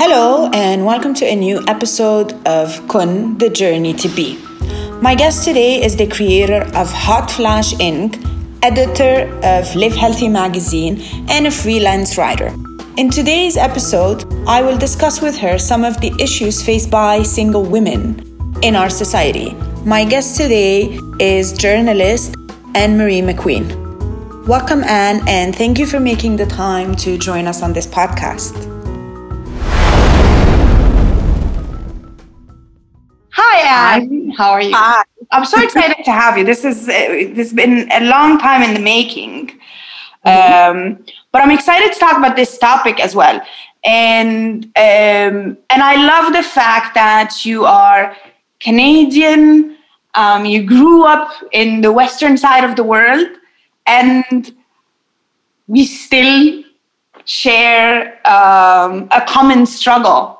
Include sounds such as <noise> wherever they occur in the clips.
Hello, and welcome to a new episode of Kun, the Journey to Be. My guest today is the creator of Hot Flash Inc., editor of Live Healthy magazine, and a freelance writer. In today's episode, I will discuss with her some of the issues faced by single women in our society. My guest today is journalist Anne Marie McQueen. Welcome, Anne, and thank you for making the time to join us on this podcast. Hi, How are you? Hi. I'm so excited to have you. This is uh, this has been a long time in the making, um, but I'm excited to talk about this topic as well. And um, and I love the fact that you are Canadian. Um, you grew up in the western side of the world, and we still share um, a common struggle.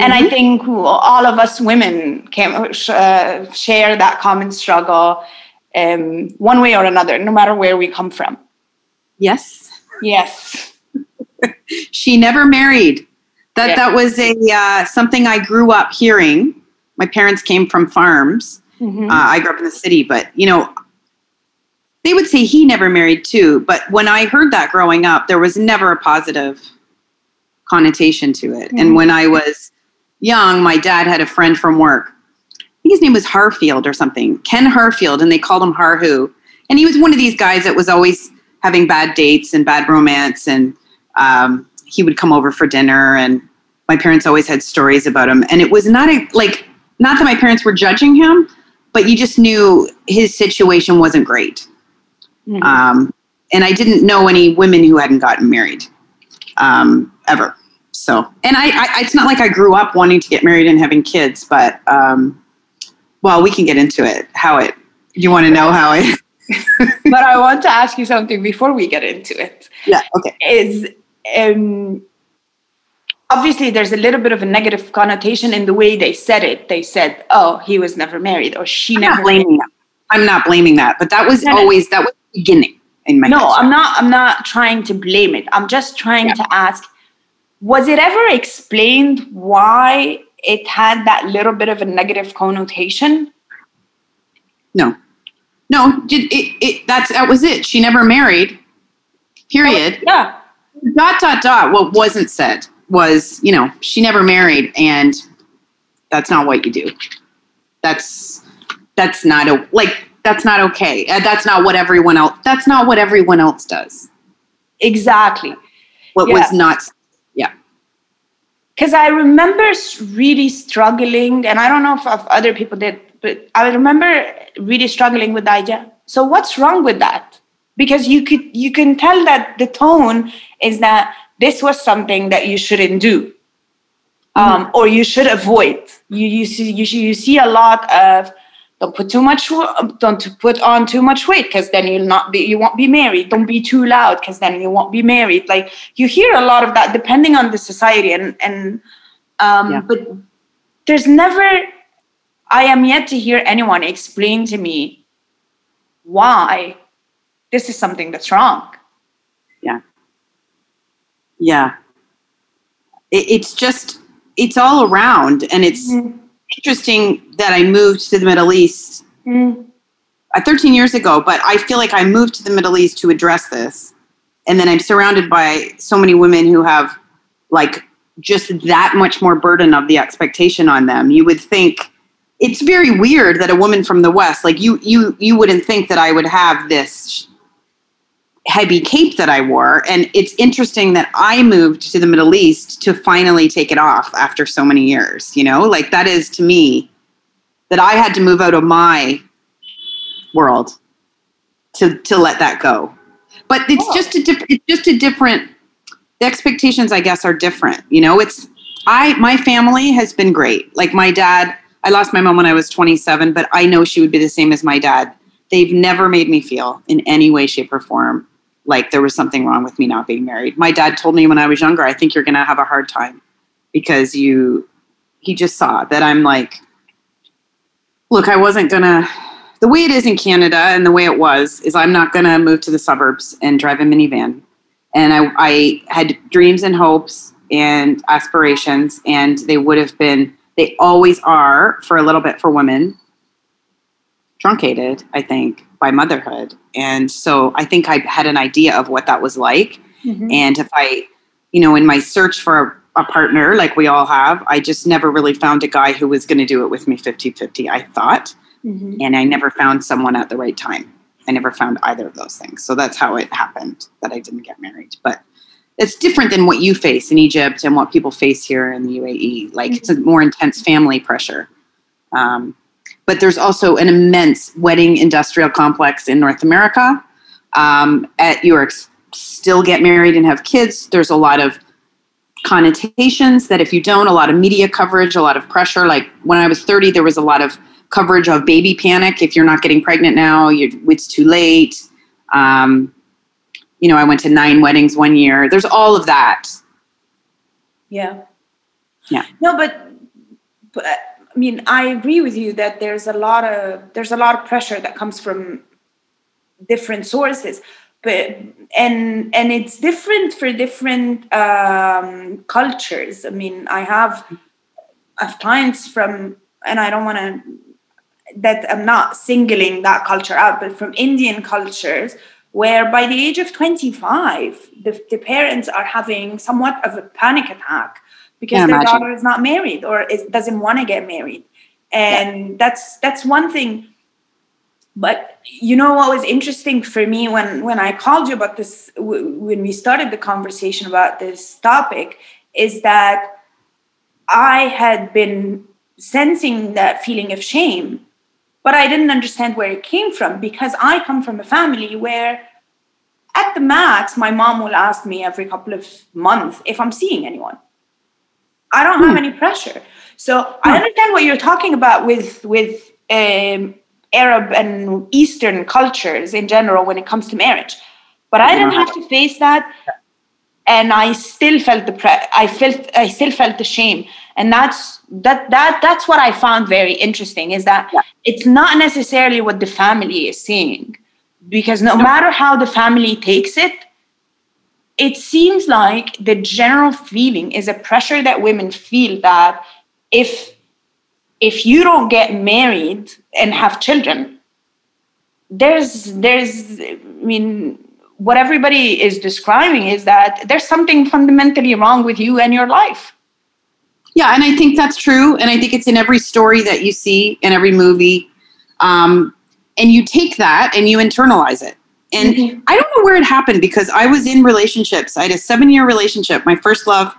And I think all of us women can uh, share that common struggle um, one way or another, no matter where we come from. Yes. Yes. <laughs> She never married. That Yeah. that was a uh, something I grew up hearing. My parents came from farms. Mhm. Uh, I grew up in the city, but you know, they would say he never married too. But when I heard that growing up, there was never a positive connotation to it. Mhm. And when I was young, my dad had a friend from work. I think his name was Harfield or something, Ken Harfield, and they called him Harhu. And he was one of these guys that was always having bad dates and bad romance, and um, he would come over for dinner. And my parents always had stories about him. And it was not a like not that my parents were judging him, but you just knew his situation wasn't great. Mhm. Um, and I didn't know any women who hadn't gotten married um, ever. So, and I, I, it's not like I grew up wanting to get married and having kids, but um, well, we can get into it. How it? You want to know how it? <laughs> but I want to ask you something before we get into it. yeah. Okay. Is um, obviously there's a little bit of a negative connotation in the way they said it. They said, "Oh, he was never married," or "She I'm never." not blaming that. I'm not blaming that, but that was always that was the beginning in my no head. i'm not i'm not trying to blame it i'm just trying Yeah. to ask was it ever explained why it had that little bit of a negative connotation No, no. Did it, it? That's that was it. She never married. Period. yeah dot dot dot what wasn't said was you know she never married and that's not what you do that's that's not a like that's not okay Uh, that's not what everyone else that's not what everyone else does exactly what Yeah. was not because i remember really struggling and i don't know if, if other people did but i remember really struggling with the idea so what's wrong with that? Because you could you can tell that the tone is that this was something that you shouldn't do um, or you should avoid. You you see you, you see a lot of don't put too much don't put on too much weight because then you'll not be you won't be married. Don't be too loud because then you won't be married. Like you hear a lot of that depending on the society and and um Yeah. but there's never i am yet to hear anyone explain to me why this is something that's wrong. Yeah. It, it's just it's all around and it's interesting that i moved to the middle east Mm. uh, 13 years ago, but I feel like I moved to the Middle East to address this. And then I'm surrounded by so many women who have like just that much more burden of the expectation on them. You would think it's very weird that a woman from the West, like you, you, you wouldn't think that I would have this heavy cape that I wore. And it's interesting that I moved to the Middle East to finally take it off after so many years, you know, like that is to me that I had to move out of my world to to let that go. But it's Oh. just a diff- it's just a different the expectations I guess are different. You know, it's I my family has been great. Like my dad, I lost my mom when I was 27, but I know she would be the same as my dad. They've never made me feel in any way shape or form like there was something wrong with me not being married. My dad told me when I was younger, I think you're going to have a hard time because you he just saw that I'm like look, I wasn't gonna. The way it is in Canada and the way it was is I'm not gonna move to the suburbs and drive a minivan. And I, I had dreams and hopes and aspirations, and they would have been, they always are for a little bit for women, truncated, I think, by motherhood. And so I think I had an idea of what that was like. Mm-hmm. And if I, you know, in my search for a, a, partner, like we all have, I just never really found a guy who was going to do it with me 50 50, I thought. Mm-hmm. And I never found someone at the right time. I never found either of those things. So that's how it happened that I didn't get married. But it's different than what you face in Egypt and what people face here in the UAE. Like mm-hmm. it's a more intense family pressure. Um, but there's also an immense wedding industrial complex in North America. Um, at your still get married and have kids, there's a lot of connotations that if you don't, a lot of media coverage, a lot of pressure. Like when I was 30, there was a lot of coverage of baby panic. If you're not getting pregnant now, it's too late. Um, you know, I went to nine weddings one year. There's all of that. Yeah. Yeah. No, but, but I mean, I agree with you that there's a lot of there's a lot of pressure that comes from different sources, but and and it's different for different um, cultures. I mean, I have I have clients from, and I don't want to that I'm not singling that culture out, but from Indian cultures where by the age of 25, the, the parents are having somewhat of a panic attack because their imagine. daughter is not married or is, doesn't want to get married and yeah. that's that's one thing but you know what was interesting for me when when i called you about this w- when we started the conversation about this topic is that i had been sensing that feeling of shame but i didn't understand where it came from because i come from a family where at the max my mom will ask me every couple of months if i'm seeing anyone I don't have hmm. any pressure. So hmm. I understand what you're talking about with with um, Arab and Eastern cultures in general when it comes to marriage, but I didn't have to face that, and I still felt the pre- I felt I still felt the shame, and that's that that that's what I found very interesting is that yeah. it's not necessarily what the family is seeing, because no, no matter how the family takes it, it seems like the general feeling is a pressure that women feel that if if you don't get married and have children there's there's i mean what everybody is describing is that there's something fundamentally wrong with you and your life. Yeah and i think that's true and i think it's in every story that you see in every movie. Um, and you take that and you internalize it and mm-hmm. I don't know where it happened because I was in relationships. I had a seven year relationship, my first love.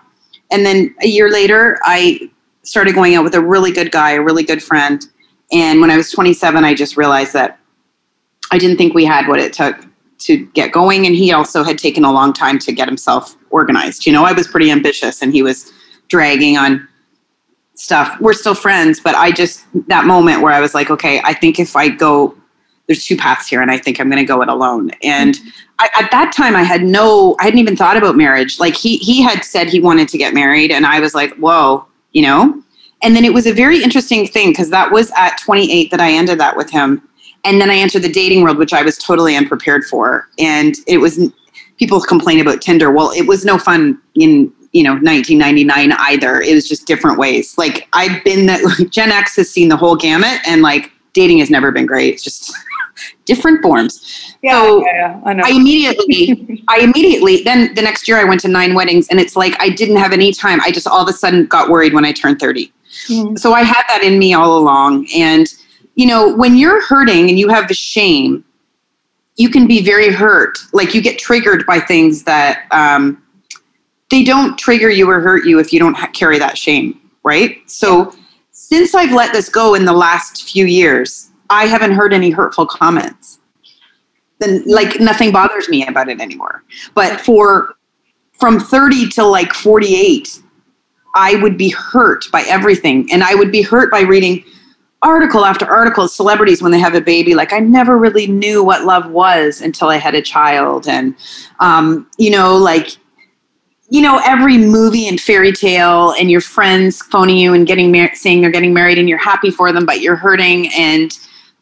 And then a year later, I started going out with a really good guy, a really good friend. And when I was 27, I just realized that I didn't think we had what it took to get going. And he also had taken a long time to get himself organized. You know, I was pretty ambitious and he was dragging on stuff. We're still friends, but I just, that moment where I was like, okay, I think if I go there's two paths here and i think i'm going to go it alone. And mm-hmm. I, at that time i had no i hadn't even thought about marriage. Like he he had said he wanted to get married and i was like whoa you know? And then it was a very interesting thing because that was at 28 that i ended that with him. And then i entered the dating world which i was totally unprepared for. And it was people complain about tinder. Well it was no fun in you know 1999 either. It was just different ways. Like i've been that <laughs> gen x has seen the whole gamut and like dating has never been great. It's just <laughs> different forms. Yeah, so yeah, yeah, I know. I immediately, I immediately, then the next year I went to nine weddings and it's like I didn't have any time. I just all of a sudden got worried when I turned 30. Mm-hmm. So I had that in me all along. And, you know, when you're hurting and you have the shame, you can be very hurt. Like you get triggered by things that um, they don't trigger you or hurt you if you don't ha- carry that shame, right? So since I've let this go in the last few years, I haven't heard any hurtful comments. Then like nothing bothers me about it anymore. But for from 30 to like 48, I would be hurt by everything. And I would be hurt by reading article after article of celebrities when they have a baby. Like I never really knew what love was until I had a child. And um, you know, like you know every movie and fairy tale and your friends phoning you and getting married saying they're getting married and you're happy for them but you're hurting and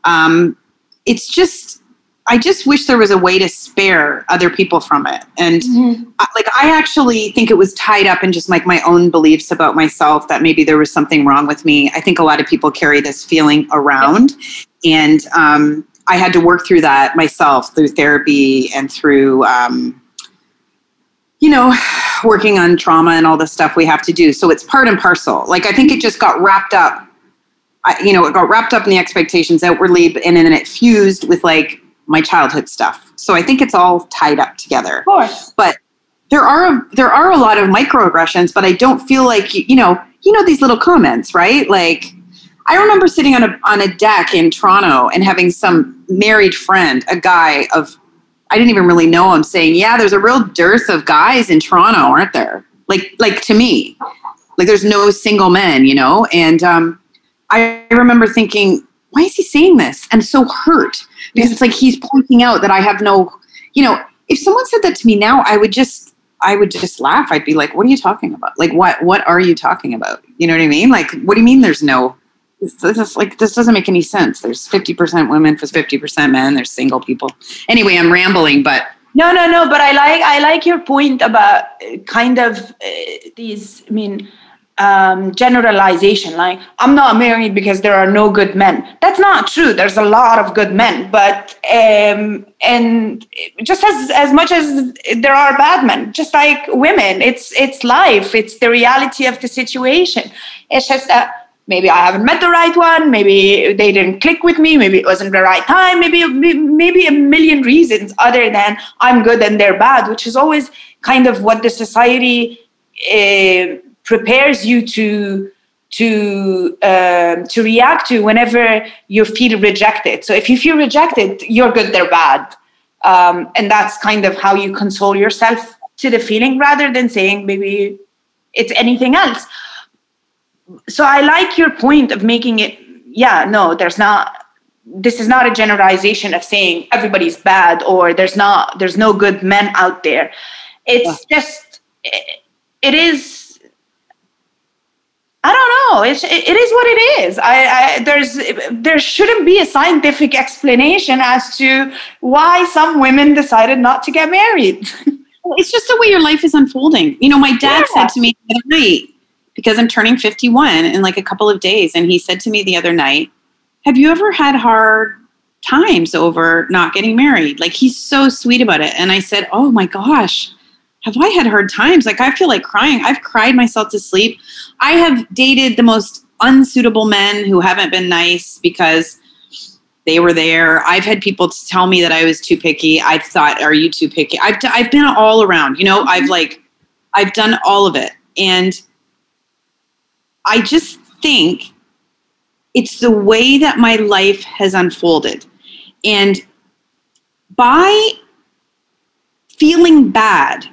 um, it's just I just wish there was a way to spare other people from it. And I- like I actually think it was tied up in just like my own beliefs about myself that maybe there was something wrong with me. I think a lot of people carry this feeling around, and um, I had to work through that myself through therapy and through. Um, you know, working on trauma and all the stuff we have to do. So it's part and parcel. Like I think it just got wrapped up. I, you know, it got wrapped up in the expectations outwardly, and then it fused with like my childhood stuff. So I think it's all tied up together. Of course. But there are there are a lot of microaggressions, but I don't feel like you know you know these little comments, right? Like I remember sitting on a on a deck in Toronto and having some married friend, a guy of I didn't even really know him, saying, "Yeah, there's a real dearth of guys in Toronto, aren't there?" Like like to me, like there's no single men, you know. And um, I remember thinking, why is he saying this? And so hurt because it's like he's pointing out that I have no, you know, if someone said that to me now, I would just, I would just laugh. I'd be like, what are you talking about? Like, what, what are you talking about? You know what I mean? Like, what do you mean there's no, this, this is like, this doesn't make any sense. There's 50% women for 50% men. There's single people. Anyway, I'm rambling, but No, no, no. But I like I like your point about uh, kind of uh, these. I mean, um, generalization. Like I'm not married because there are no good men. That's not true. There's a lot of good men, but um, and just as as much as there are bad men, just like women, it's it's life. It's the reality of the situation. It's just that. Maybe I haven't met the right one. Maybe they didn't click with me. Maybe it wasn't the right time. Maybe maybe a million reasons other than I'm good and they're bad, which is always kind of what the society uh, prepares you to to um, to react to whenever you feel rejected. So if you feel rejected, you're good, they're bad, um, and that's kind of how you console yourself to the feeling rather than saying maybe it's anything else. So I like your point of making it. Yeah, no, there's not. This is not a generalization of saying everybody's bad or there's not there's no good men out there. It's just it, it is I don't know. It's, it, it is what it is. I, I, there's there shouldn't be a scientific explanation as to why some women decided not to get married. <laughs> it's just the way your life is unfolding. You know, my dad Yeah. said to me the other night because I'm turning 51 in like a couple of days, and he said to me the other night, "Have you ever had hard times over not getting married?" Like he's so sweet about it, and I said, "Oh my gosh." Have I had hard times? Like I feel like crying. I've cried myself to sleep. I have dated the most unsuitable men who haven't been nice because they were there. I've had people tell me that I was too picky. I thought, "Are you too picky?" I've d- I've been all around. You know, I've mm-hmm. like I've done all of it, and I just think it's the way that my life has unfolded, and by feeling bad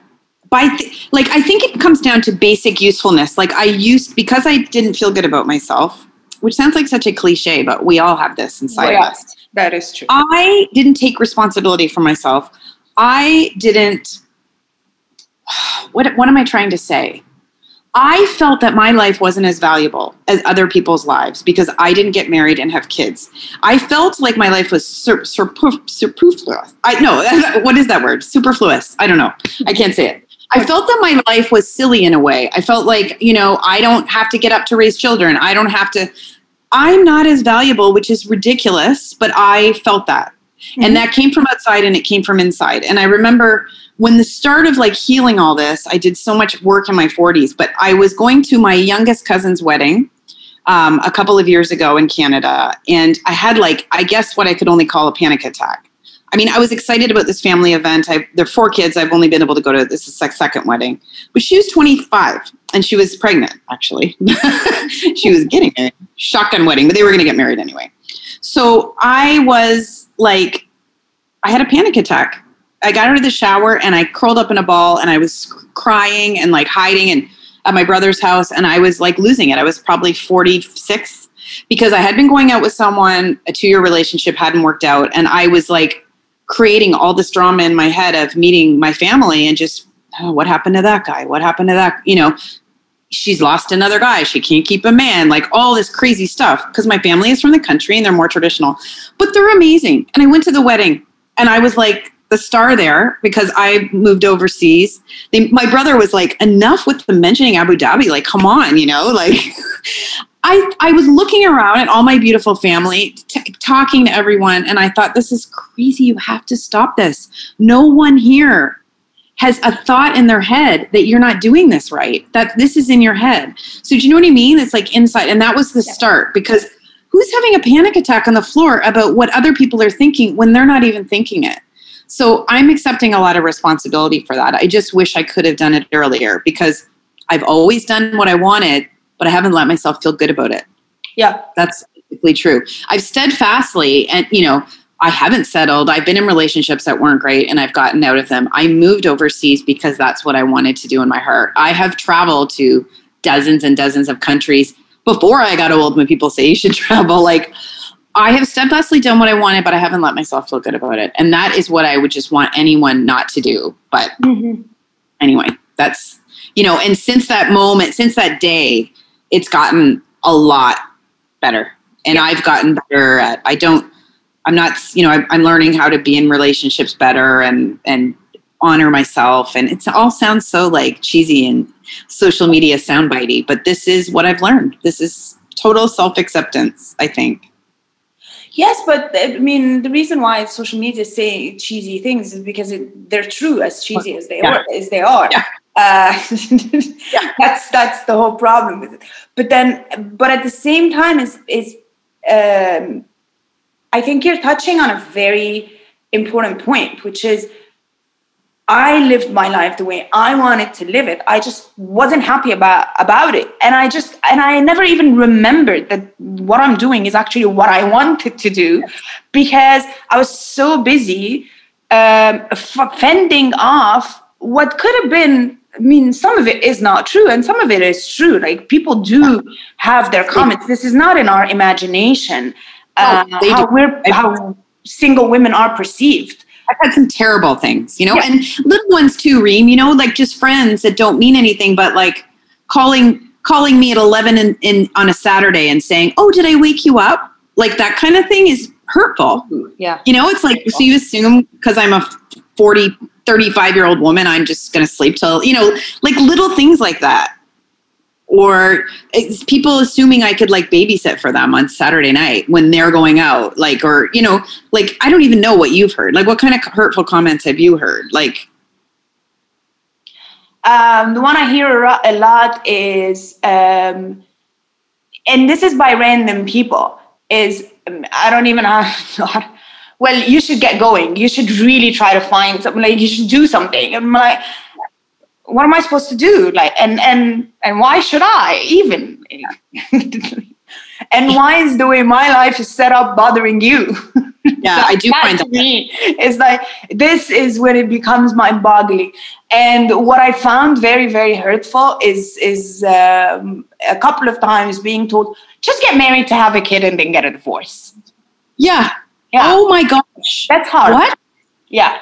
by th- like i think it comes down to basic usefulness like i used because i didn't feel good about myself which sounds like such a cliche but we all have this inside of us that is true. I didn't take responsibility for myself. I didn't. <sighs> What, what am I trying to say? I felt that my life wasn't as valuable as other people's lives because I didn't get married and have kids. I felt like my life was sur- surpu- superfluous. I no, <laughs> what is that word? Superfluous. I don't know. I can't say it. I felt that my life was silly in a way. I felt like, you know, I don't have to get up to raise children. I don't have to I'm not as valuable, which is ridiculous, but I felt that. And that came from outside and it came from inside. And I remember when the start of like healing all this, I did so much work in my 40s, but I was going to my youngest cousin's wedding um, a couple of years ago in Canada. And I had like, I guess what I could only call a panic attack. I mean, I was excited about this family event. I, there are four kids. I've only been able to go to this is like second wedding, but she was 25 and she was pregnant. Actually, <laughs> she was getting married. Shotgun wedding, but they were going to get married anyway. So I was like, I had a panic attack. I got out of the shower and I curled up in a ball and I was crying and like hiding and at my brother's house and I was like losing it. I was probably 46 because I had been going out with someone, a two year relationship hadn't worked out, and I was like creating all this drama in my head of meeting my family and just oh, what happened to that guy? What happened to that? You know, she's lost another guy. She can't keep a man, like all this crazy stuff. Because my family is from the country and they're more traditional, but they're amazing. And I went to the wedding and I was like the star there because I moved overseas. They, my brother was like, enough with the mentioning Abu Dhabi. Like, come on, you know, like. <laughs> I, I was looking around at all my beautiful family, t- talking to everyone, and I thought, this is crazy. You have to stop this. No one here has a thought in their head that you're not doing this right, that this is in your head. So, do you know what I mean? It's like inside. And that was the start because who's having a panic attack on the floor about what other people are thinking when they're not even thinking it? So, I'm accepting a lot of responsibility for that. I just wish I could have done it earlier because I've always done what I wanted but I haven't let myself feel good about it. Yeah. That's basically true. I've steadfastly, and you know, I haven't settled. I've been in relationships that weren't great and I've gotten out of them. I moved overseas because that's what I wanted to do in my heart. I have traveled to dozens and dozens of countries before I got old when people say you should <laughs> travel. Like, I have steadfastly done what I wanted, but I haven't let myself feel good about it. And that is what I would just want anyone not to do. But mm-hmm. anyway, that's, you know, and since that moment, since that day, it's gotten a lot better and yeah. i've gotten better at i don't i'm not you know I'm, I'm, learning how to be in relationships better and and honor myself and it all sounds so like cheesy and social media soundbitey but this is what i've learned this is total self-acceptance i think yes but i mean the reason why social media say cheesy things is because it, they're true as cheesy as they yeah. are as they are yeah. Uh, <laughs> yeah. that's that's the whole problem with it. But then, but at the same time, is is um, I think you're touching on a very important point, which is I lived my life the way I wanted to live it. I just wasn't happy about about it, and I just and I never even remembered that what I'm doing is actually what I wanted to do, because I was so busy um, fending off what could have been I mean, some of it is not true, and some of it is true. Like people do have their comments. This is not in our imagination. Uh, no, how we're how single women are perceived. I've had some terrible things, you know, yeah. and little ones too, Reem. You know, like just friends that don't mean anything, but like calling calling me at eleven in, in on a Saturday and saying, "Oh, did I wake you up?" Like that kind of thing is hurtful. Yeah, you know, it's like so you assume because I'm a forty 35 year old woman, I'm just going to sleep till, you know, like little things like that. Or people assuming I could like babysit for them on Saturday night when they're going out. Like, or, you know, like I don't even know what you've heard. Like, what kind of hurtful comments have you heard? Like, um, the one I hear a lot is, um, and this is by random people, is I don't even <laughs> have well, you should get going. You should really try to find something. Like you should do something. And I'm like, what am I supposed to do? Like, and and and why should I even? <laughs> and why is the way my life is set up bothering you? Yeah, <laughs> I do find that. Me, it's like this is when it becomes mind-boggling. And what I found very, very hurtful is is um, a couple of times being told, just get married to have a kid and then get a divorce. Yeah, yeah. Oh my gosh. That's hard. What? Yeah.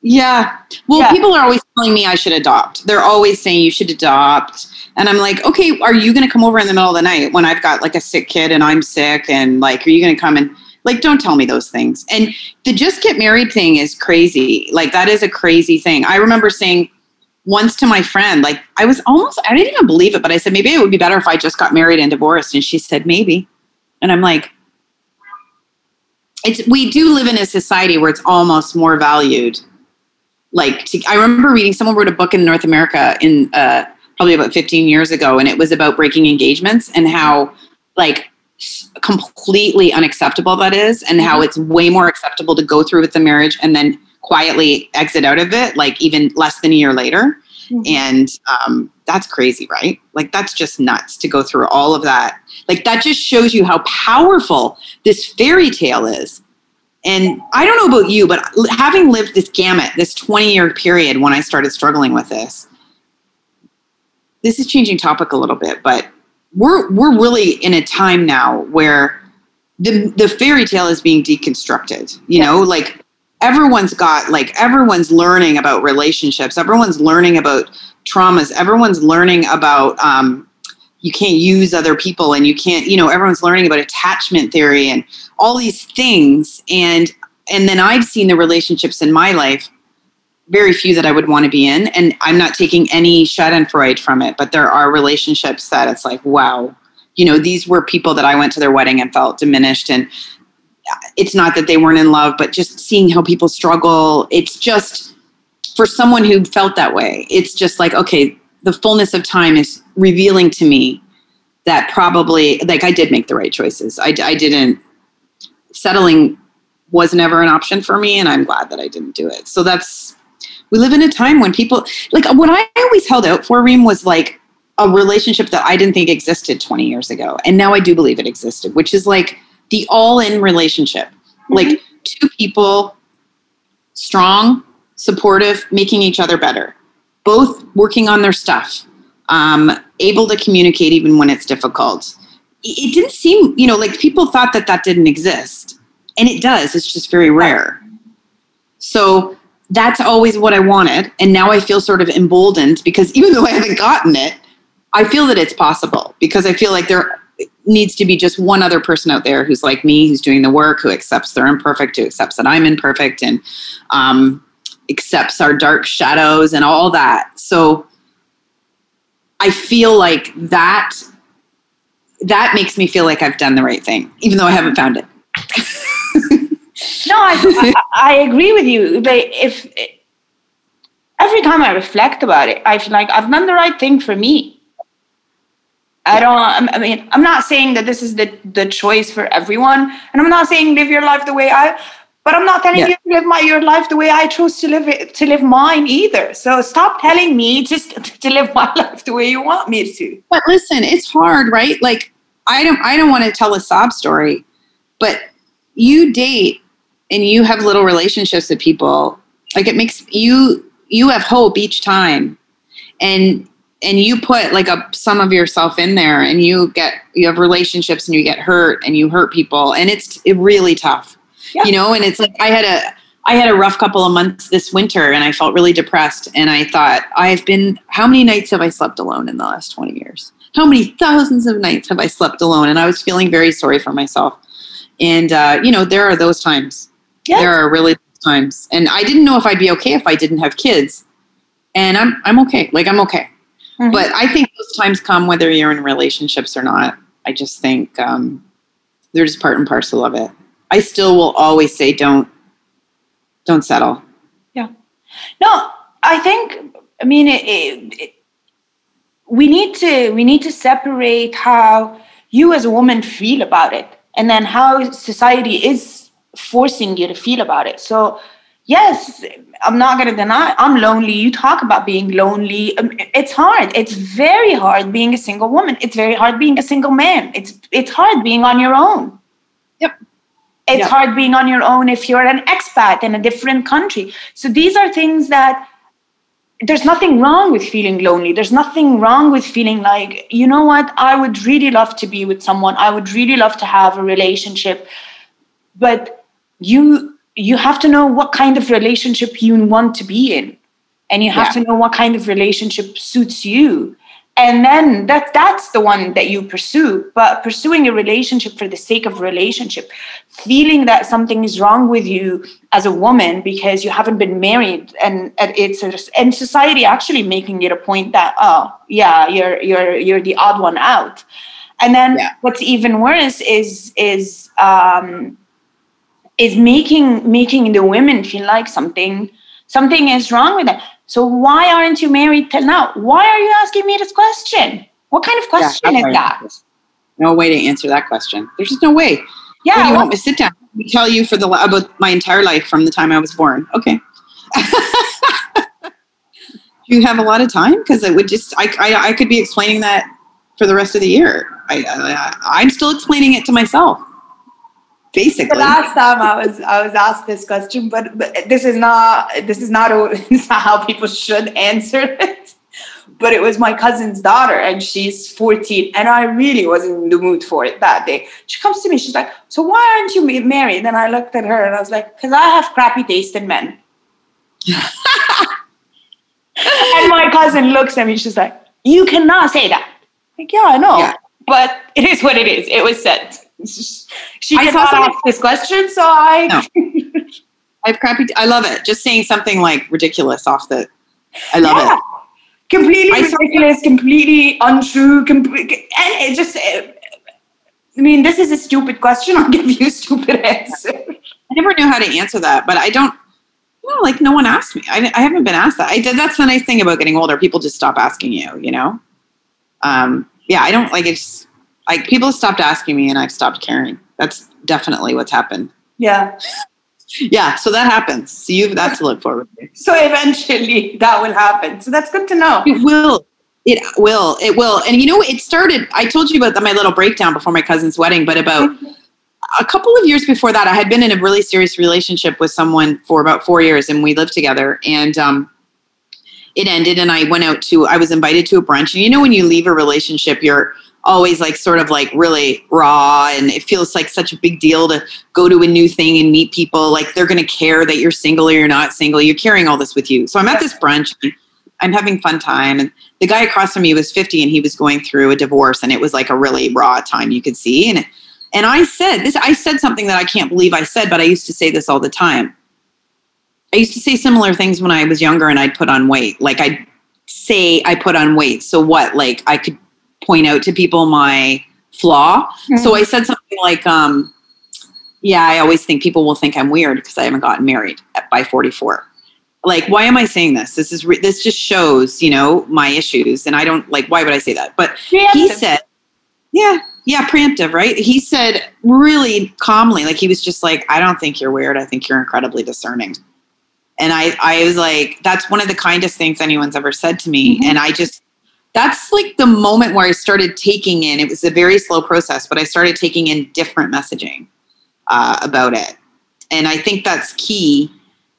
Yeah. Well, yeah. people are always telling me I should adopt. They're always saying you should adopt. And I'm like, okay, are you going to come over in the middle of the night when I've got like a sick kid and I'm sick? And like, are you going to come and like, don't tell me those things. And the just get married thing is crazy. Like, that is a crazy thing. I remember saying once to my friend, like, I was almost, I didn't even believe it, but I said, maybe it would be better if I just got married and divorced. And she said, maybe. And I'm like, it's we do live in a society where it's almost more valued like to, i remember reading someone wrote a book in north america in uh, probably about 15 years ago and it was about breaking engagements and how like completely unacceptable that is and how mm-hmm. it's way more acceptable to go through with the marriage and then quietly exit out of it like even less than a year later mm-hmm. and um, that's crazy right like that's just nuts to go through all of that like that just shows you how powerful this fairy tale is. And I don't know about you, but having lived this gamut, this 20 year period when I started struggling with this, this is changing topic a little bit, but we're we're really in a time now where the the fairy tale is being deconstructed. You know, like everyone's got like everyone's learning about relationships, everyone's learning about traumas, everyone's learning about um, you can't use other people and you can't you know everyone's learning about attachment theory and all these things and and then I've seen the relationships in my life, very few that I would want to be in. And I'm not taking any Schadenfreude from it, but there are relationships that it's like, wow, you know, these were people that I went to their wedding and felt diminished. And it's not that they weren't in love, but just seeing how people struggle, it's just for someone who felt that way, it's just like, okay, the fullness of time is revealing to me that probably, like, I did make the right choices. I, I didn't, settling was never an option for me, and I'm glad that I didn't do it. So that's, we live in a time when people, like, what I always held out for, Reem, was like, a relationship that I didn't think existed 20 years ago. And now I do believe it existed, which is like the all in relationship. Mm-hmm. Like two people, strong, supportive, making each other better, both working on their stuff, um, able to communicate even when it's difficult. It didn't seem, you know, like people thought that that didn't exist. And it does, it's just very rare. So that's always what I wanted. And now I feel sort of emboldened because even though I haven't gotten it, I feel that it's possible because I feel like there needs to be just one other person out there who's like me, who's doing the work, who accepts they're imperfect, who accepts that I'm imperfect, and um, accepts our dark shadows and all that. So I feel like that that makes me feel like I've done the right thing, even though I haven't found it. <laughs> no, I, I, I, agree with you. But if every time I reflect about it, I feel like I've done the right thing for me. I don't. I mean, I'm not saying that this is the the choice for everyone, and I'm not saying live your life the way I. But I'm not telling yeah. you to live my your life the way I chose to live it to live mine either. So stop telling me just <laughs> to live my <laughs> life the way you want me to. But listen, it's hard, right? Like I don't I don't want to tell a sob story, but you date and you have little relationships with people. Like it makes you you have hope each time. And and you put like a some of yourself in there and you get you have relationships and you get hurt and you hurt people and it's it really tough. Yeah. you know and it's like i had a i had a rough couple of months this winter and i felt really depressed and i thought i've been how many nights have i slept alone in the last 20 years? How many thousands of nights have i slept alone? And i was feeling very sorry for myself. And uh, you know there are those times. Yes. there are really times. And i didn't know if i'd be okay if i didn't have kids. And i'm i'm okay. Like i'm okay Mm-hmm. But I think those times come whether you're in relationships or not. I just think um, they're just part and parcel of it. I still will always say don't don't settle. Yeah. No, I think I mean it, it, it, we need to we need to separate how you as a woman feel about it and then how society is forcing you to feel about it. So yes, I'm not going to deny I'm lonely. You talk about being lonely. Um, it's hard. It's very hard being a single woman. It's very hard being a single man. It's it's hard being on your own. Yep. It's yep. hard being on your own if you're an expat in a different country. So these are things that there's nothing wrong with feeling lonely. There's nothing wrong with feeling like, you know what, I would really love to be with someone. I would really love to have a relationship. But you you have to know what kind of relationship you want to be in and you have yeah. to know what kind of relationship suits you and then that that's the one that you pursue but pursuing a relationship for the sake of relationship feeling that something is wrong with you as a woman because you haven't been married and, and it's a, and society actually making it a point that oh yeah you're you're you're the odd one out and then yeah. what's even worse is is um is making making the women feel like something something is wrong with them. So why aren't you married till now? Why are you asking me this question? What kind of question yeah, is that? No way to answer that question. There's just no way. Yeah. When you want me to sit down? We tell you for the about my entire life from the time I was born. Okay. Do <laughs> you have a lot of time? Because it would just I, I I could be explaining that for the rest of the year. I, I I'm still explaining it to myself basically. The last time i was i was asked this question but, but this is not this is not a, is <laughs> not how people should answer it. But it was my cousin's daughter and she's 14 and i really was in the mood for it that day. She comes to me she's like so why aren't you married? And i looked at her and i was like because i have crappy taste in men <laughs> and my cousin looks at me she's like you cannot say that. Like yeah i know yeah. but it is what it is. It was said <laughs> she did not ask this question, so I. No. <laughs> I have crappy. I love it. Just saying something like ridiculous off the. I love Yeah. it. Completely I saw- ridiculous, completely untrue, complete, and it just. uh, I mean, this is a stupid question. <laughs> I'll give you a stupid answer. I never knew how to answer that, but I don't. You know, like no one asked me. I, I haven't been asked that. I did. That's the nice thing about getting older. People just stop asking you. You know. Um. Yeah. I don't like it's like people stopped asking me, and I've stopped caring. That's definitely what's happened. Yeah. Yeah. So that happens. So you have that to look forward to. So eventually that will happen. So that's good to know. It will. It will. It will. And you know, it started. I told you about my little breakdown before my cousin's wedding, but about a couple of years before that, I had been in a really serious relationship with someone for about four years, and we lived together. And um, it ended, and I went out to. I was invited to a brunch, and you know, when you leave a relationship, you're always like sort of like really raw and it feels like such a big deal to go to a new thing and meet people like they're going to care that you're single or you're not single you're carrying all this with you. So i'm at this brunch i'm having fun time and the guy across from me was 50 and he was going through a divorce and it was like a really raw time you could see and and i said this i said something that i can't believe i said but i used to say this all the time. I used to say similar things when i was younger and i'd put on weight like i'd say i put on weight so what like i could point out to people my flaw. So i said something like um yeah i always think people will think i'm weird because i haven't gotten married at, by 44 like why am i saying this? This is re- this just shows you know my issues and i don't like why would i say that? But he Preemptive. said yeah yeah preemptive right? He said really calmly like he was just like i don't think you're weird. I think you're incredibly discerning. And i i was like that's one of the kindest things anyone's ever said to me Mhm. and i just that's like the moment where i started taking in it was a very slow process but i started taking in different messaging uh, about it. And i think that's key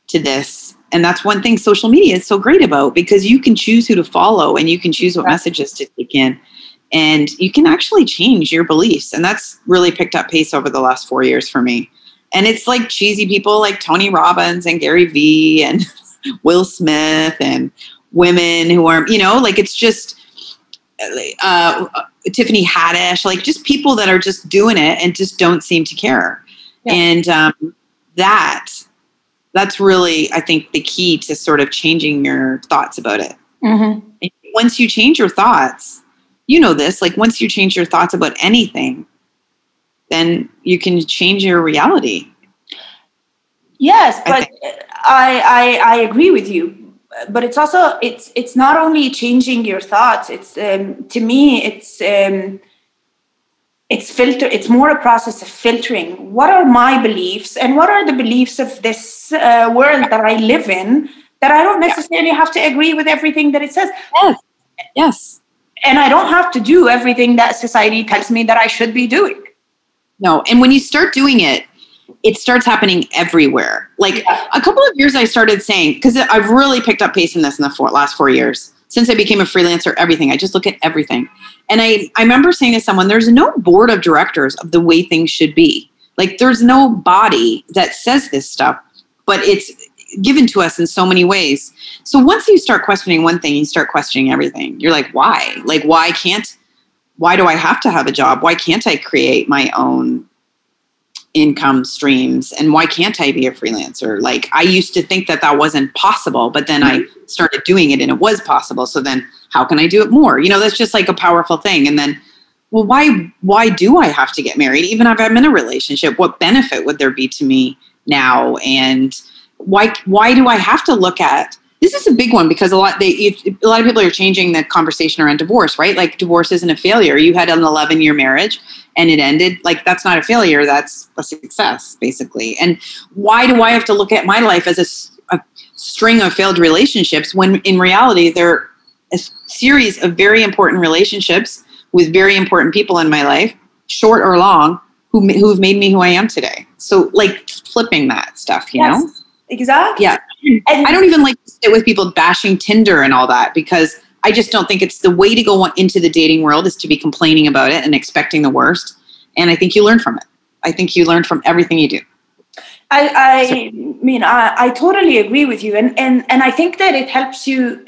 to this. And that's one thing social media is so great about because you can choose who to follow and you can choose what messages to take in. And you can actually change your beliefs. And that's really picked up pace over the last four years for me. And it's like cheesy people like tony robbins and gary vee and <laughs> will smith and women who are you know like it's just uh, tiffany haddish like just people that are just doing it and just don't seem to care Yeah. and um, that that's really i think the key to sort of changing your thoughts about it Mhm. once you change your thoughts, you know this, like once you change your thoughts about anything, then you can change your reality. Yes, I but I, I I agree with you. But it's also it's it's not only changing your thoughts. It's um, to me it's um, it's filter. It's more a process of filtering. What are my beliefs and what are the beliefs of this uh, world that I live in? That I don't necessarily have to agree with everything that it says, Yes. Yes. and I don't have to do everything that society tells me that I should be doing. No. And when you start doing it, it starts happening everywhere. Like Yeah. a couple of years I started saying, because I've really picked up pace in this in the four, last four years. Since I became a freelancer, everything. I just look at everything. And I, I remember saying to someone, there's no board of directors of the way things should be. Like there's no body that says this stuff, but it's given to us in so many ways. So once you start questioning one thing, you start questioning everything. You're like, why? Like, why can't, why do I have to have a job? Why can't I create my own income streams? And why can't I be a freelancer? Like, I used to think that that wasn't possible, but then I mm-hmm. started doing it and it was possible. So then how can I do it more? You know, that's just like a powerful thing. And then, well, why, why do I have to get married? Even if I'm in a relationship, what benefit would there be to me now? And, why why do I have to look at this is a big one because a lot they a lot of people are changing the conversation around divorce, right? Like divorce isn't a failure. You had an 11 year marriage and it ended. Like that's not a failure. That's a success, basically. And why do I have to look at my life as a string of failed relationships when in reality they're a series of very important relationships with very important people in my life, short or long, who who've made me who I am today. So like flipping that stuff, you know. exactly. Yeah. And I don't even like to sit with people bashing Tinder and all that because I just don't think it's the way to go into the dating world is to be complaining about it and expecting the worst. And I think you learn from it. I think you learn from everything you do. I, I mean, I, I totally agree with you, and, and and I think that it helps you.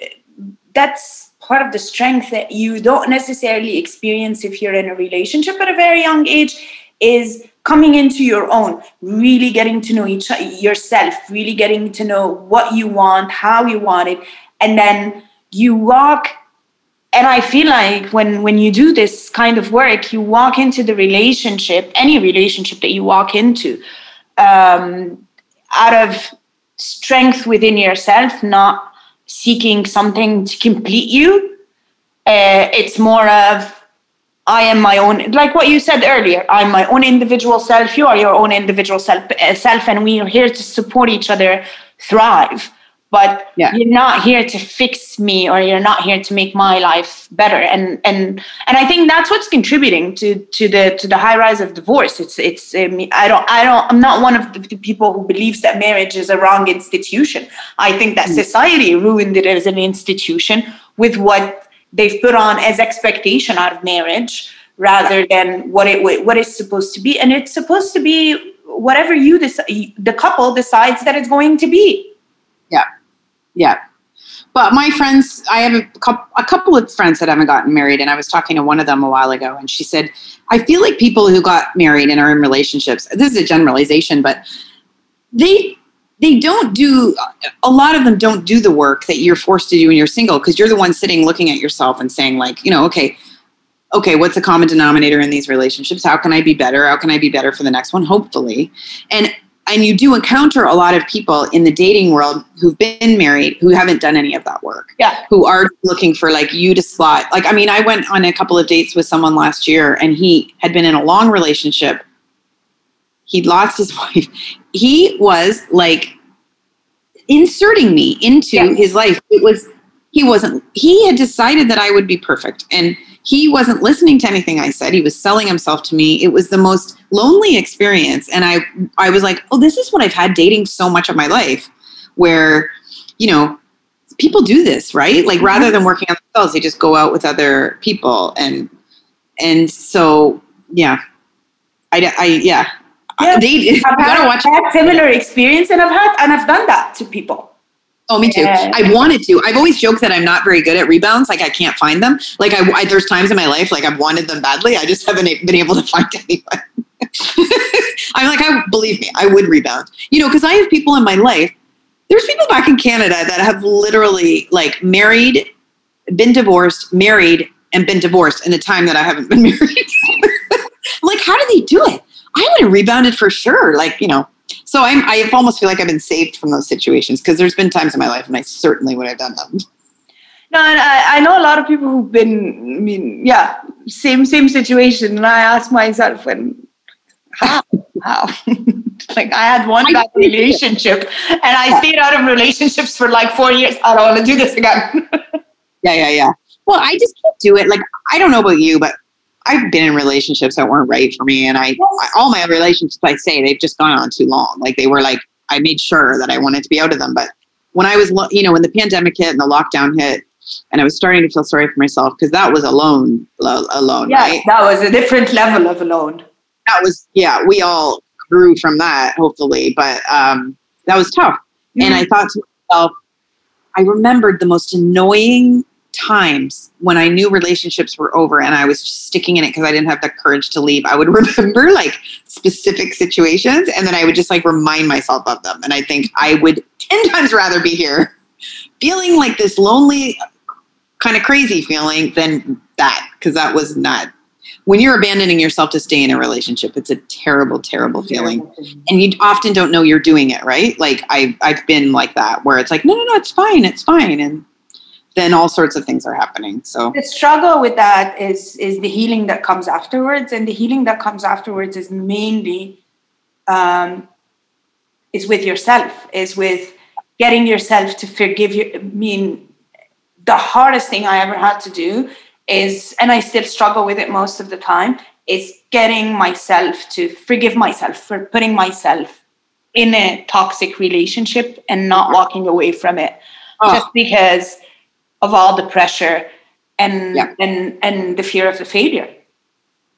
That's part of the strength that you don't necessarily experience if you're in a relationship at a very young age, is coming into your own, really getting to know each yourself, really getting to know what you want, how you want it, and then you walk. And I feel like when when you do this kind of work, you walk into the relationship, any relationship that you walk into, um, out of strength within yourself, not seeking something to complete you. Uh, it's more of I am my own, like what you said earlier. I'm my own individual self. You are your own individual self, uh, self, and we are here to support each other thrive. But Yeah. you're not here to fix me, or you're not here to make my life better. And and and I think that's what's contributing to to the to the high rise of divorce. It's it's I don't I don't I'm not one of the, the people who believes that marriage is a wrong institution. I think that hmm. society ruined it as an institution with what they've put on as expectation out of marriage rather than what it what it's supposed to be and it's supposed to be whatever you decide the couple decides that it's going to be Yeah. Yeah. But my friends, I have a couple, a couple of friends that haven't gotten married, and I was talking to one of them a while ago, and she said, I feel like people who got married and are in relationships, this is a generalization, but they they don't do a lot of them don't do the work that you're forced to do when you're single because you're the one sitting looking at yourself and saying like you know okay okay what's the common denominator in these relationships how can i be better how can i be better for the next one hopefully and and you do encounter a lot of people in the dating world who've been married who haven't done any of that work yeah. who are looking for like you to slot like i mean i went on a couple of dates with someone last year and he had been in a long relationship. He'd lost his <laughs> wife. He was like inserting me into Yeah. his life. It was he wasn't he had decided that i would be perfect and he wasn't listening to anything i said. He was selling himself to me. It was the most lonely experience and i i was like oh this is what i've had dating so much of my life where you know people do this right like mm-hmm. rather than working on themselves they just go out with other people and and so yeah i, I yeah, Yeah. they <laughs> I've had, watch I've had similar experience and I've had and I've done that to people Oh, me too. Yeah. I wanted to. I've always joked that I'm not very good at rebounds. Like I can't find them. Like I, I there's times in my life like I've wanted them badly. I just haven't been able to find <laughs> anyone. <laughs> I'm like, I believe me, I would rebound. You know, because I have people in my life. There's people back in Canada that have literally like married, been divorced, married, and been divorced in the time that I haven't been <laughs> married. Like, how do they do it? I would have rebounded for sure. Like, you know, so I'm, I almost feel like I've been saved from those situations because there's been times in my life when I certainly would have done them. no and I, I know a lot of people who've been I mean yeah same same situation and I ask myself when how how <laughs> like I had one bad relationship and I stayed out of relationships for like four years I don't want to do this again <laughs> Yeah, yeah, yeah. Well, I just can't do it. Like, I don't know about you, but I've been in relationships that weren't right for me. And I, I all my relationships, I say, they've just gone on too long. Like, they were like, I made sure that I wanted to be out of them. But when I was, lo- you know, when the pandemic hit and the lockdown hit, and I was starting to feel sorry for myself because that was alone, lo- alone, yeah right? that was a different level of alone that was yeah we all grew from that hopefully but um that was tough. And i thought to myself i remembered the most annoying times when i knew relationships were over and i was just sticking in it because i didn't have the courage to leave. I would <laughs> remember like specific situations and then i would just like remind myself of them. And i think i would <laughs> 10 times rather be here feeling like this lonely kind of crazy feeling than that because that was not when you're abandoning yourself to stay in a relationship it's a terrible terrible feeling. And you often don't know you're doing it right? Like i i've been like that where it's like no no no it's fine it's fine and then all sorts of things are happening so. The struggle with that is is the healing that comes afterwards and the healing that comes afterwards is mainly um is with yourself is with getting yourself to forgive you i mean the hardest thing i ever had to do is and i still struggle with it most of the time is getting myself to forgive myself for putting myself in a toxic relationship and not walking away from it Oh. just because of all the pressure and Yeah. and and the fear of the failure.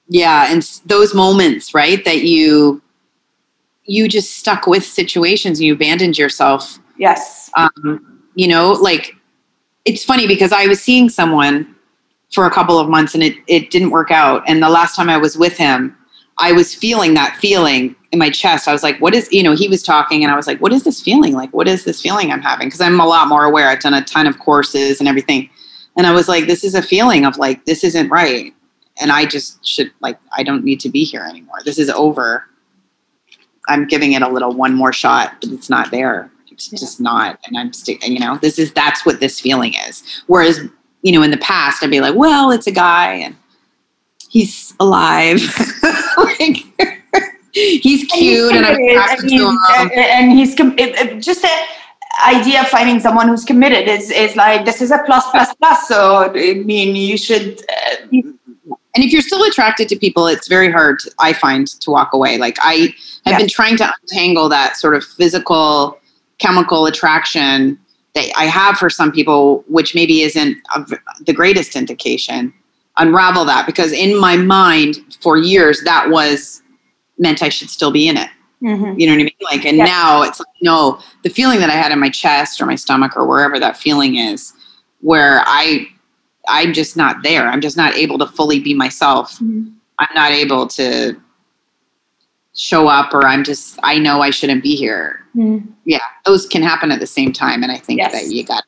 yeah and those moments right that you you just stuck with situations and you abandoned yourself Yes. um, you know like it's funny because i was seeing someone for a couple of months and it, it didn't work out and the last time i was with him I was feeling that feeling in my chest. I was like, what is, you know, he was talking and I was like, what is this feeling? Like, what is this feeling I'm having? Because I'm a lot more aware. I've done a ton of courses and everything. And I was like, this is a feeling of like, this isn't right. And I just should, like, I don't need to be here anymore. This is over. I'm giving it a little one more shot, but it's not there. It's Yeah. just not. And I'm sticking, you know, this is, that's what this feeling is. Whereas, you know, in the past, I'd be like, well, it's a guy and he's alive. <laughs> like, he's cute and, attracted and to him. he's, and he's com- it, it- just the idea of finding someone who's committed is is like this is a plus plus plus. So I mean, you should. Uh, and if you're still attracted to people it's very hard i find to walk away like i have Yeah. been trying to untangle that sort of physical chemical attraction that i have for some people which maybe isn't of the greatest indication unravel that. Because in my mind for years that was meant i should still be in it. Mhm. you know what i mean? Like and now it's like no the feeling that i had in my chest or my stomach or wherever that feeling is where i i'm just not there. I'm just not able to fully be myself. Mhm. i'm not able to show up or i'm just i know i shouldn't be here. Mhm. yeah those can happen at the same time and i think Yes. that you got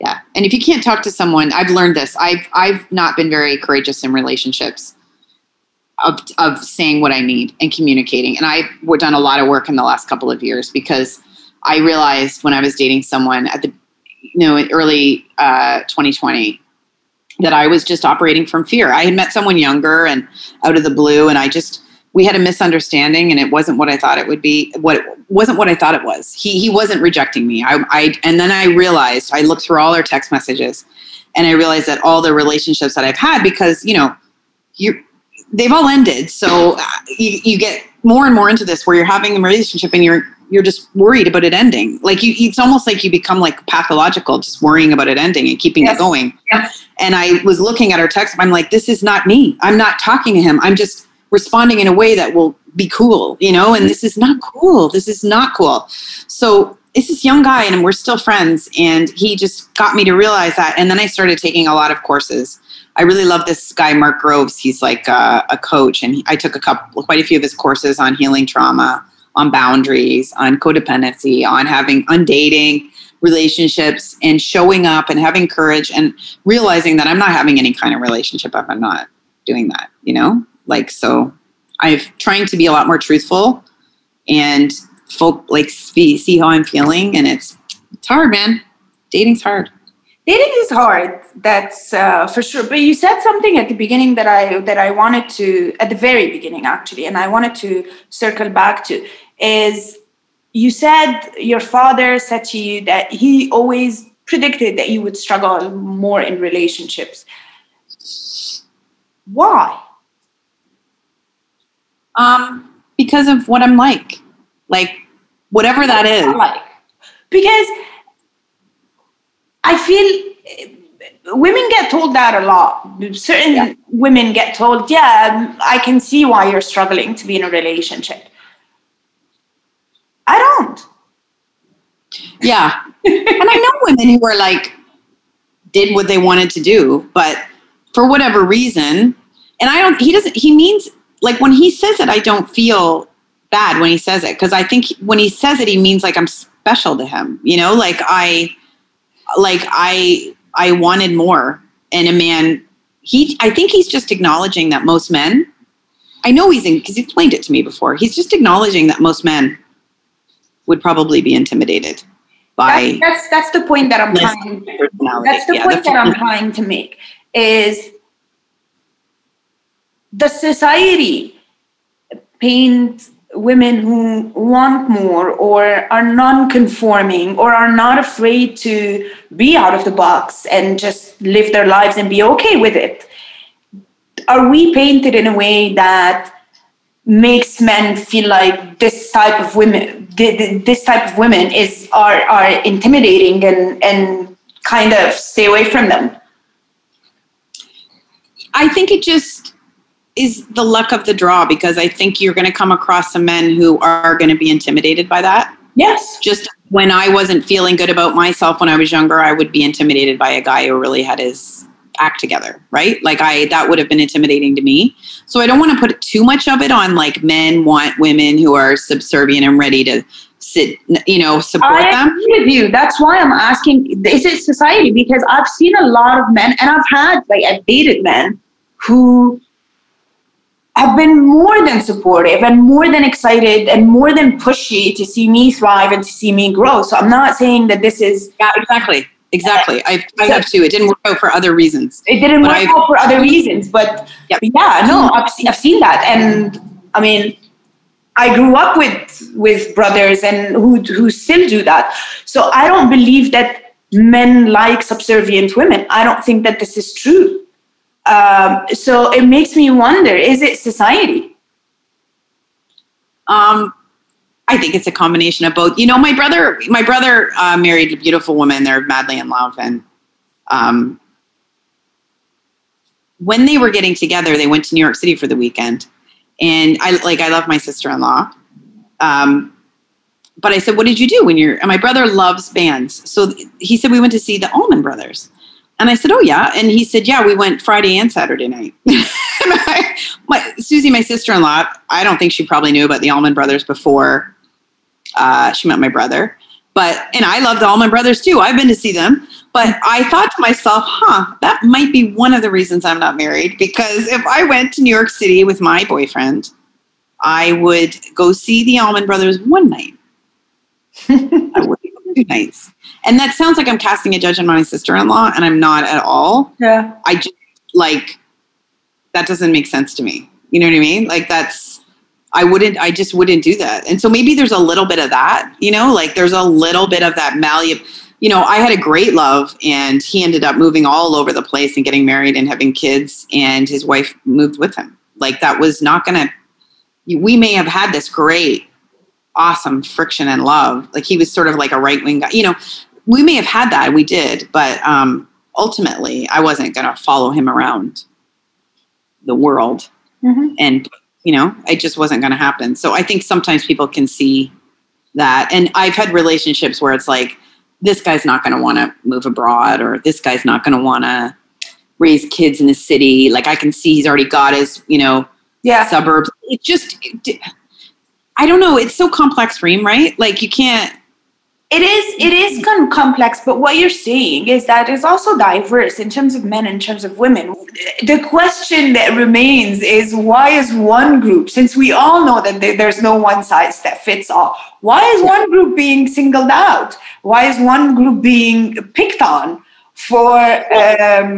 yeah. And if you can't talk to someone i've learned this. I've i've not been very courageous in relationships of of saying what i need and communicating. And i've done a lot of work in the last couple of years because i realized when i was dating someone at the you know in early uh, 2020 that i was just operating from fear. I had met someone younger and out of the blue and i just we had a misunderstanding and it wasn't what I thought it would be. What it wasn't what I thought it was. He he wasn't rejecting me. I, I and then I realized I looked through all our text messages and I realized that all the relationships that I've had because you know you they've all ended. So uh, you, you get more and more into this where you're having a relationship and you're you're just worried about it ending. Like you, it's almost like you become like pathological, just worrying about it ending and keeping Yes. it going. Yes. And I was looking at our text. I'm like, this is not me. I'm not talking to him. I'm just responding in a way that will be cool, you know. And this is not cool. This is not cool. So it's this young guy, and we're still friends. And he just got me to realize that. And then I started taking a lot of courses. I really love this guy, Mark Groves. He's like a, a coach, and I took a couple, quite a few of his courses on healing trauma, on boundaries, on codependency, on having, on dating, relationships, and showing up and having courage, and realizing that I'm not having any kind of relationship if I'm not doing that. You know, like so. I've trying to be a lot more truthful, and folk like see, see how I'm feeling, and it's it's hard, man. Dating's hard. dating is hard that's uh, for sure but you said something at the beginning that i that i wanted to at the very beginning actually and i wanted to circle back to is you said your father said to you that he always predicted that you would struggle more in relationships why Um, because of what I'm like, like whatever that is. like because i feel uh, women get told that a lot certain Yeah. women get told yeah i can see why you're struggling to be in a relationship i don't Yeah, and I know women who are like did what they wanted to do, but for whatever reason, and I don't. He doesn't. He means like when he says it, I don't feel bad when he says it because I think when he says it, he means like I'm special to him. You know, like I, like I, I wanted more in a man. He, I think he's just acknowledging that most men. I know he's in because he explained it to me before. He's just acknowledging that most men would probably be intimidated by that's, that's that's the point that i'm trying that's the Yeah, point that i'm trying to make is the society paint women who want more or are non-conforming or are not afraid to be out of the box and just live their lives and be okay with it. Are we painted in a way that makes men feel like this type of women th- th- this type of women is are are intimidating and and kind of stay away from them? I think it just is the luck of the draw because I think you're going to come across some men who are going to be intimidated by that. yes Just when I wasn't feeling good about myself when I was younger, I would be intimidated by a guy who really had his act together, right? Like I that would have been intimidating to me. So I don't want to put too much of it on like men want women who are subservient and ready to sit, you know, support I them. agree with you. That's why I'm asking. Is it society? Because I've seen a lot of men, and I've had like I've dated men who have been more than supportive and more than excited and more than pushy to see me thrive and to see me grow. So I'm not saying that this is Yeah, exactly. Exactly. I, I have too. It didn't work out for other reasons. it didn't work I've- out for other reasons, but Yep. yeah, no, I've, I've seen that, and I mean, I grew up with with brothers and who who still do that. So I don't believe that men like subservient women. I don't think that this is true. Um, so it makes me wonder: Is it society? Um, I think it's a combination of both. You know, my brother, my brother uh, married a beautiful woman. They're madly in love, and um, when they were getting together, they went to New York City for the weekend. And I like, I love my sister-in-law. Um, but I said, "What did you do when you're?" And my brother loves bands, so he said we went to see the Allman Brothers. And I said, "Oh yeah," and he said, "Yeah, we went Friday and Saturday night." <laughs> and I, my Susie, my sister-in-law, I don't think she probably knew about the Allman Brothers before uh, she met my brother. But and I love the Allman Brothers too. I've been to see them. But I thought to myself, huh, that might be one of the reasons I'm not married. Because if I went to New York City with my boyfriend, I would go see the Allman Brothers one night. <laughs> I would nights. And that sounds like I'm casting a judgment on my sister-in-law, and I'm not at all. Yeah. I just like that doesn't make sense to me. You know what I mean? Like that's I wouldn't I just wouldn't do that. And so maybe there's a little bit of that, you know, like there's a little bit of that malleable you know, I had a great love and he ended up moving all over the place and getting married and having kids and his wife moved with him. Like that was not going to we may have had this great awesome friction and love. Like he was sort of like a right-wing guy. You know, we may have had that, we did, but um ultimately I wasn't going to follow him around the world Mhm. and you know it just wasn't going to happen so i think sometimes people can see that and i've had relationships where it's like this guy's not going to want to move abroad or this guy's not going to want to raise kids in the city like i can see he's already got his you know Yeah. suburbs it just it, i don't know it's so complex reem right like you can't It is it is com- complex, but what you're saying is that it's also diverse in terms of men, in terms of women. The question that remains is why is one group, since we all know that there's no one size that fits all, why is one group being singled out? Why is one group being picked on for um,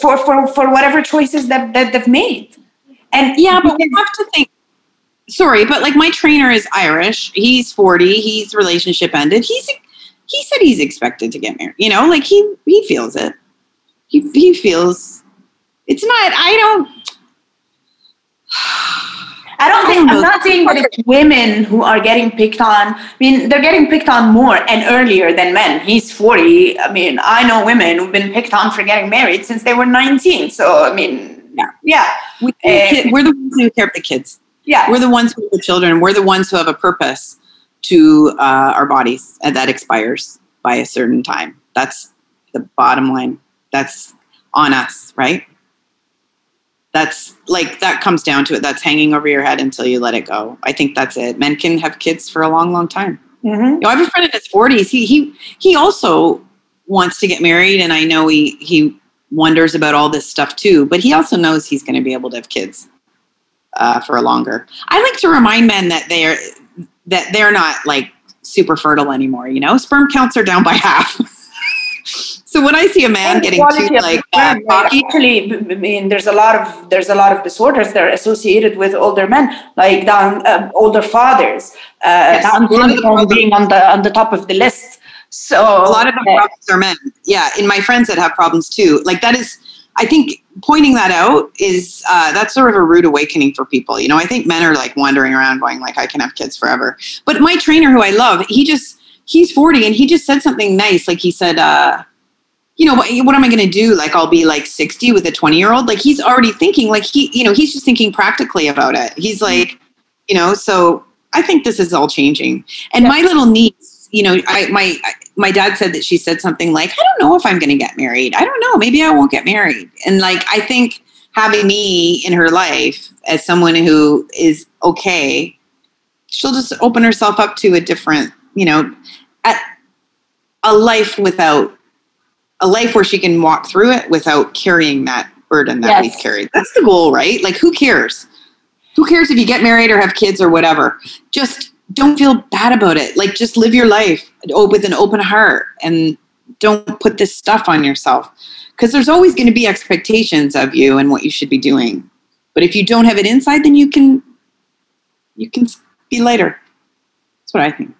for, for for whatever choices that, that they've made? And Yeah, but we have to think. Sorry, but like my trainer is Irish. He's forty. He's relationship ended. He's he said he's expected to get married. You know, like he he feels it. He he feels it's not. I don't. <sighs> I don't I think don't I'm not saying that it's women who are getting picked on. I mean, they're getting picked on more and earlier than men. He's 40. I mean, I know women who've been picked on for getting married since they were 19. So, I mean, Yeah. yeah, We, Eh. we're the ones who care about the kids. Yeah. We're the ones who have the children. We're the ones who have a purpose to uh, our bodies, and that expires by a certain time. That's the bottom line. That's on us, right? That's like that comes down to it. That's hanging over your head until you let it go. I think that's it. Men can have kids for a long, long time. Mhm. You know, I have a friend in his forties. He he he also wants to get married, and I know he he wonders about all this stuff too. But he also knows he's going to be able to have kids uh, for a longer. I like to remind men that they're that they're not like super fertile anymore. You know, sperm counts are down by half. <laughs> so when I see a man And getting too like uh, cocky, actually, I mean, there's a lot of there's a lot of disorders that are associated with older men, like down uh, older fathers, uh, Yes, Down a lot of the syndrome being on the on the top of the list. So a lot of the problems are men. Yeah, in my friends that have problems too. Like that is, I think pointing that out is uh, that's sort of a rude awakening for people. You know, I think men are like wandering around going like, I can have kids forever. But my trainer, who I love, he just he's forty and he just said something nice. Like he said, uh, you know, what, what am I going to do? Like I'll be like sixty with a twenty year old. Like he's already thinking. Like he, you know, he's just thinking practically about it. He's like, you know, so I think this is all changing. And Yeah. my little niece, you know, I my my dad said that she said something like, I don't know if I'm going to get married. I don't know. Maybe I won't get married. And like, I think having me in her life as someone who is okay, she'll just open herself up to a different, you know, at a life without a life where she can walk through it without carrying that burden that Yes. we've carried. That's the goal, right? Like, who cares? Who cares if you get married or have kids or whatever? Just don't feel bad about it. Like, just live your life with an open heart and don't put this stuff on yourself. Because there's always going to be expectations of you and what you should be doing. But if you don't have it inside, then you can you can be lighter. That's what I think.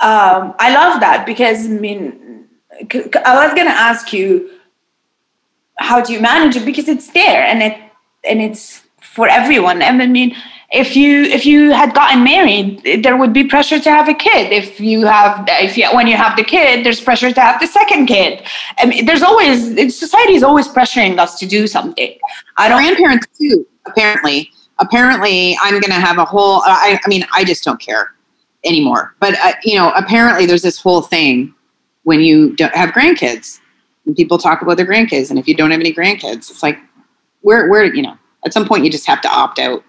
um, I love that because I mean, I was gonna ask you, how do you manage it? Because it's there and it and it's for everyone. And I mean, if you if you had gotten married, there would be pressure to have a kid. If you have if you when you have the kid, there's pressure to have the second kid. I mean, there's always society is always pressuring us to do something. I don't. grandparents too apparently apparently i'm going to have a whole I, I mean i just don't care anymore but uh, you know apparently there's this whole thing when you don't have grandkids and people talk about their grandkids and if you don't have any grandkids it's like where where you know at some point you just have to opt out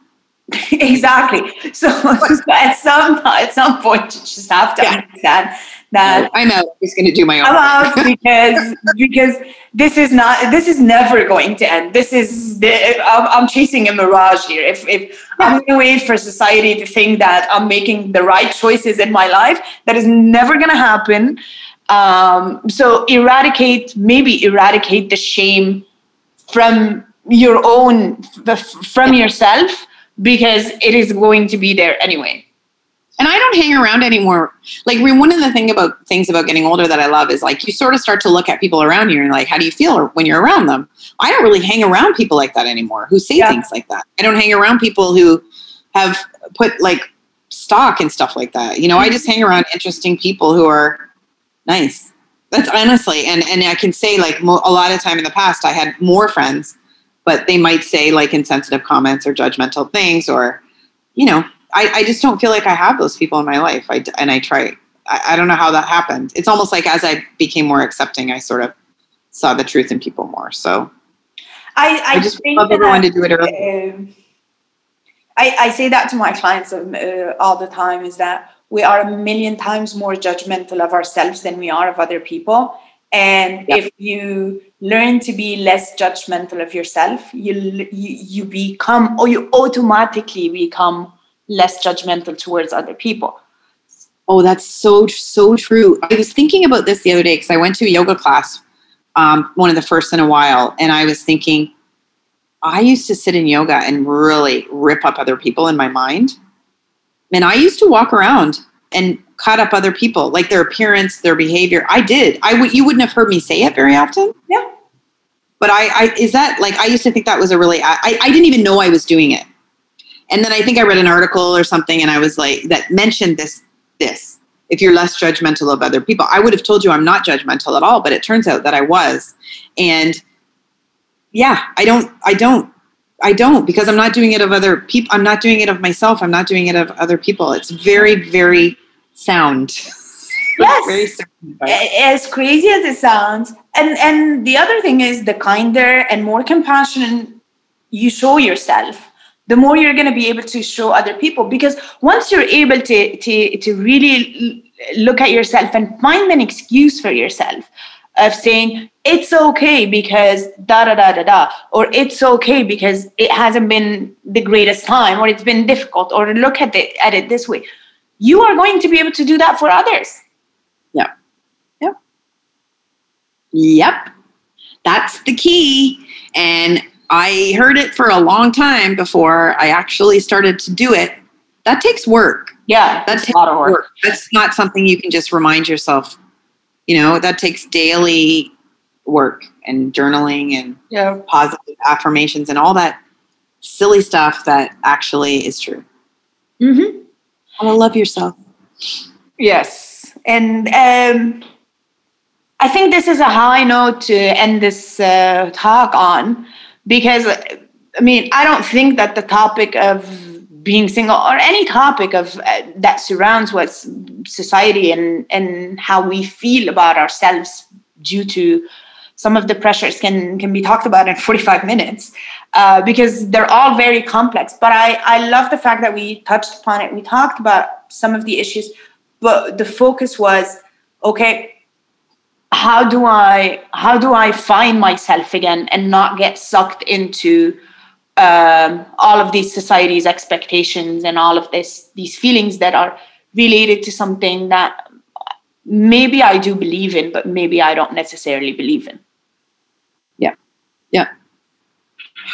<laughs> exactly. So, so <laughs> at some at some point, you just have to Yeah. understand that i'm out just going to do my own I'm out <laughs> because because this is not this is never going to end. This is the, I'm, I'm chasing a mirage here. If if I'm going to wait for society to think that I'm making the right choices in my life, that is never going to happen. Um, so eradicate maybe eradicate the shame from your own from yourself because it is going to be there anyway. and I don't hang around anymore. Like one of the thing about things about getting older that I love is like you sort of start to look at people around you and like, how do you feel when you're around them? I don't really hang around people like that anymore who say Yeah. things like that. I don't hang around people who have put like stock and stuff like that. You know, I just mm-hmm. hang around interesting people who are nice. That's honestly, and and I can say like mo- a lot of time in the past, I had more friends, but they might say like insensitive comments or judgmental things, or you know, I, I just don't feel like I have those people in my life. I and I try. I, I don't know how that happened. It's almost like as I became more accepting, I sort of saw the truth in people more. So I, I, I, just think love that, everyone to do it early. um, I, I say that to my clients um, uh, all the time is that we are a million times more judgmental of ourselves than we are of other people. And Yeah. if you learn to be less judgmental of yourself, you, you you become or you automatically become less judgmental towards other people. Oh, that's so so true. I was thinking about this the other day because I went to a yoga class, um, one of the first in a while, and I was thinking, I used to sit in yoga and really rip up other people in my mind, and I used to walk around and cut up other people, like their appearance, their behavior. I did. I would. You wouldn't have heard me say it very often. Yeah. But I, I is that like I used to think that was a really I, I I didn't even know I was doing it, and then I think I read an article or something, and I was like that mentioned this this if you're less judgmental of other people i would have told you i'm not judgmental at all but it turns out that i was and yeah i don't i don't i don't because i'm not doing it of other people i'm not doing it of myself i'm not doing it of other people it's very very sound <laughs> Yes. very sound advice. A- as crazy as it sounds and and the other thing is the kinder and more compassionate you show yourself the more you're going to be able to show other people because once you're able to to to really look at yourself and find an excuse for yourself of saying it's okay because da da da da da or it's okay because it hasn't been the greatest time or it's been difficult or look at it at it this way you are going to be able to do that for others Yep. Yep. Yep. That's the key. And I heard it for a long time before I actually started to do it. That takes work. Yeah, That that's takes a lot of work. That's not something you can just remind yourself. You know, that takes daily work and journaling and Yeah. positive affirmations and all that silly stuff that actually is true. Mm-hmm. Oh, love yourself. Yes, and um, I think this is a high note to end this uh, talk on because I mean I don't think that the topic of being single or any topic of uh, that surrounds what society and and how we feel about ourselves due to some of the pressures can can be talked about in <laughs> 45 minutes uh, because they're all very complex but i i love the fact that we touched upon it we talked about some of the issues but the focus was okay how do i how do i find myself again and not get sucked into um, all of these society's expectations and all of this these feelings that are related to something that maybe I do believe in, but maybe I don't necessarily believe in. Yeah. Yeah.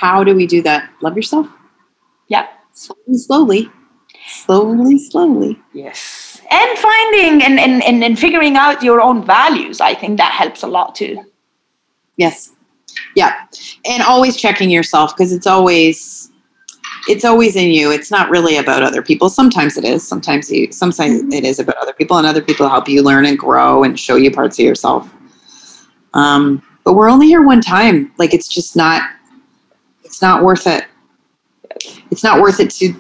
How do we do that? Love yourself? Yeah. Slowly, slowly. Slowly, slowly. Yes. And finding and, and, and, and figuring out your own values. I think that helps a lot too. Yes. Yeah. And always checking yourself because it's always it's always in you. It's not really about other people. Sometimes it is. Sometimes you sometimes mm-hmm. it is about other people and other people help you learn and grow and show you parts of yourself. Um, but we're only here one time. Like it's just not it's not worth it. It's not worth it to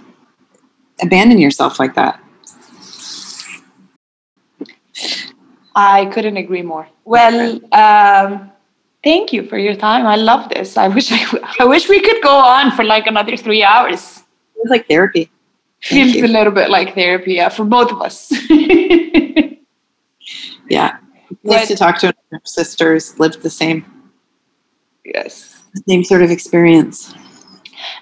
abandon yourself like that. I couldn't agree more. Well, um, Thank you for your time. I love this. I wish I, <laughs> I wish we could go on for like another three hours. It's like therapy. Thank Feels you. a little bit like therapy, yeah, for both of us. <laughs> yeah. Nice to talk to sisters, lived the same. Yes. Same sort of experience.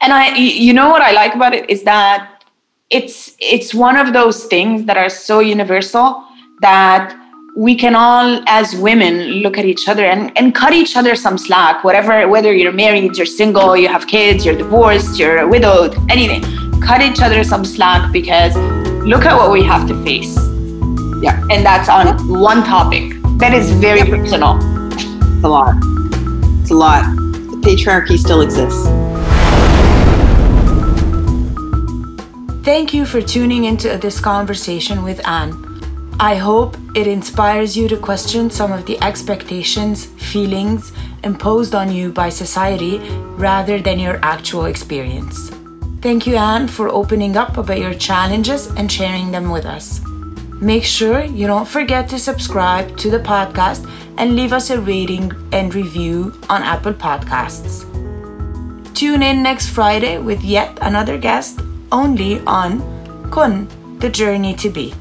And I you know what I like about it is that it's it's one of those things that are so universal that we can all as women look at each other and, and cut each other some slack whatever whether you're married you're single you have kids you're divorced you're widowed anything. Cut each other some slack because look at what we have to face. Yeah. And that's on one topic. That is very personal. It's a lot. It's a lot. the patriarchy still exists thank you for tuning into this conversation with anne I hope it inspires you to question some of the expectations, feelings imposed on you by society rather than your actual experience. Thank you, Anne, for opening up about your challenges and sharing them with us. Make sure you don't forget to subscribe to the podcast and leave us a rating and review on Apple Podcasts. Tune in next Friday with yet another guest only on Kun, the Journey to Be.